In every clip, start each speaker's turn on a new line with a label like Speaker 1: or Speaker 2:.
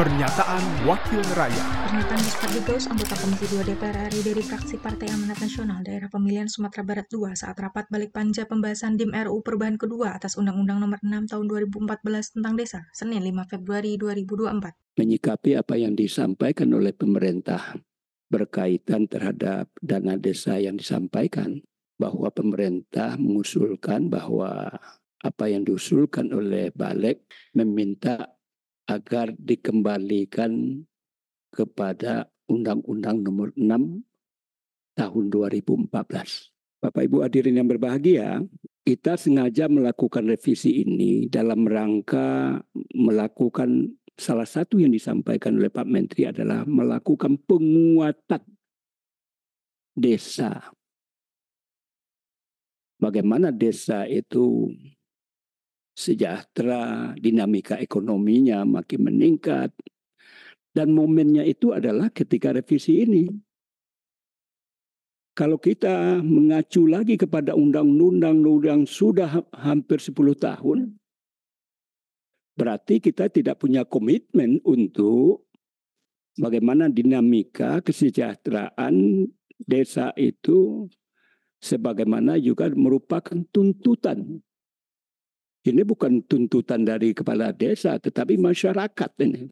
Speaker 1: Pernyataan Wakil Rakyat
Speaker 2: Pernyataan Gus Pardigos, anggota Komisi 2 DPR RI dari fraksi Partai Amanat Nasional Daerah Pemilihan Sumatera Barat II saat rapat balik panja pembahasan DIM RU perubahan kedua atas Undang-Undang Nomor 6 Tahun 2014 tentang Desa, Senin 5 Februari 2024.
Speaker 3: Menyikapi apa yang disampaikan oleh pemerintah berkaitan terhadap dana desa yang disampaikan, bahwa pemerintah mengusulkan bahwa apa yang diusulkan oleh Balik meminta agar dikembalikan kepada Undang-Undang Nomor 6 tahun 2014. Bapak Ibu hadirin yang berbahagia, kita sengaja melakukan revisi ini dalam rangka melakukan salah satu yang disampaikan oleh Pak Menteri adalah melakukan penguatan desa. Bagaimana desa itu sejahtera, dinamika ekonominya makin meningkat. Dan momennya itu adalah ketika revisi ini. Kalau kita mengacu lagi kepada undang-undang yang sudah hampir 10 tahun, berarti kita tidak punya komitmen untuk bagaimana dinamika kesejahteraan desa itu sebagaimana juga merupakan tuntutan ini bukan tuntutan dari kepala desa, tetapi masyarakat ini.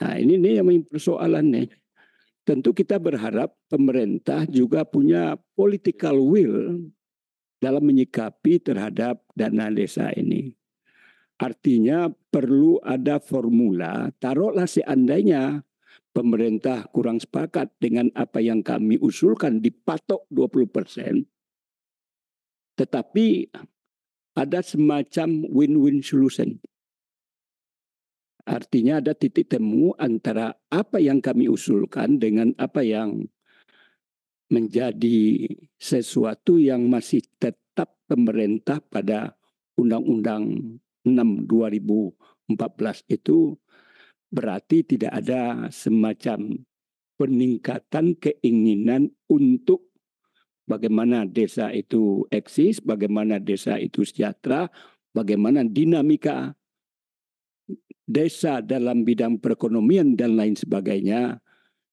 Speaker 3: Nah ini nih yang persoalannya. Tentu kita berharap pemerintah juga punya political will dalam menyikapi terhadap dana desa ini. Artinya perlu ada formula, taruhlah seandainya pemerintah kurang sepakat dengan apa yang kami usulkan dipatok 20 persen. Tetapi ada semacam win-win solution. Artinya ada titik temu antara apa yang kami usulkan dengan apa yang menjadi sesuatu yang masih tetap pemerintah pada Undang-Undang 6 2014 itu berarti tidak ada semacam peningkatan keinginan untuk bagaimana desa itu eksis, bagaimana desa itu sejahtera, bagaimana dinamika desa dalam bidang perekonomian dan lain sebagainya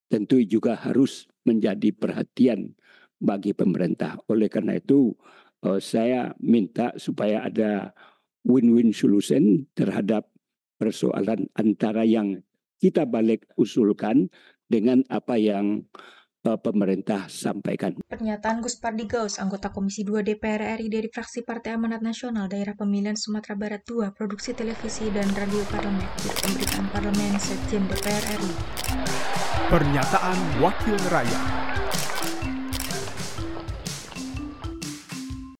Speaker 3: tentu juga harus menjadi perhatian bagi pemerintah. Oleh karena itu eh, saya minta supaya ada win-win solution terhadap persoalan antara yang kita balik usulkan dengan apa yang pemerintah sampaikan.
Speaker 2: Pernyataan Gus Pardigaus, anggota Komisi 2 DPR RI dari fraksi Partai Amanat Nasional Daerah Pemilihan Sumatera Barat II, Produksi Televisi dan Radio Parlemen, Biro Pemberitaan Parlemen Sekjen DPR RI.
Speaker 1: Pernyataan Wakil Rakyat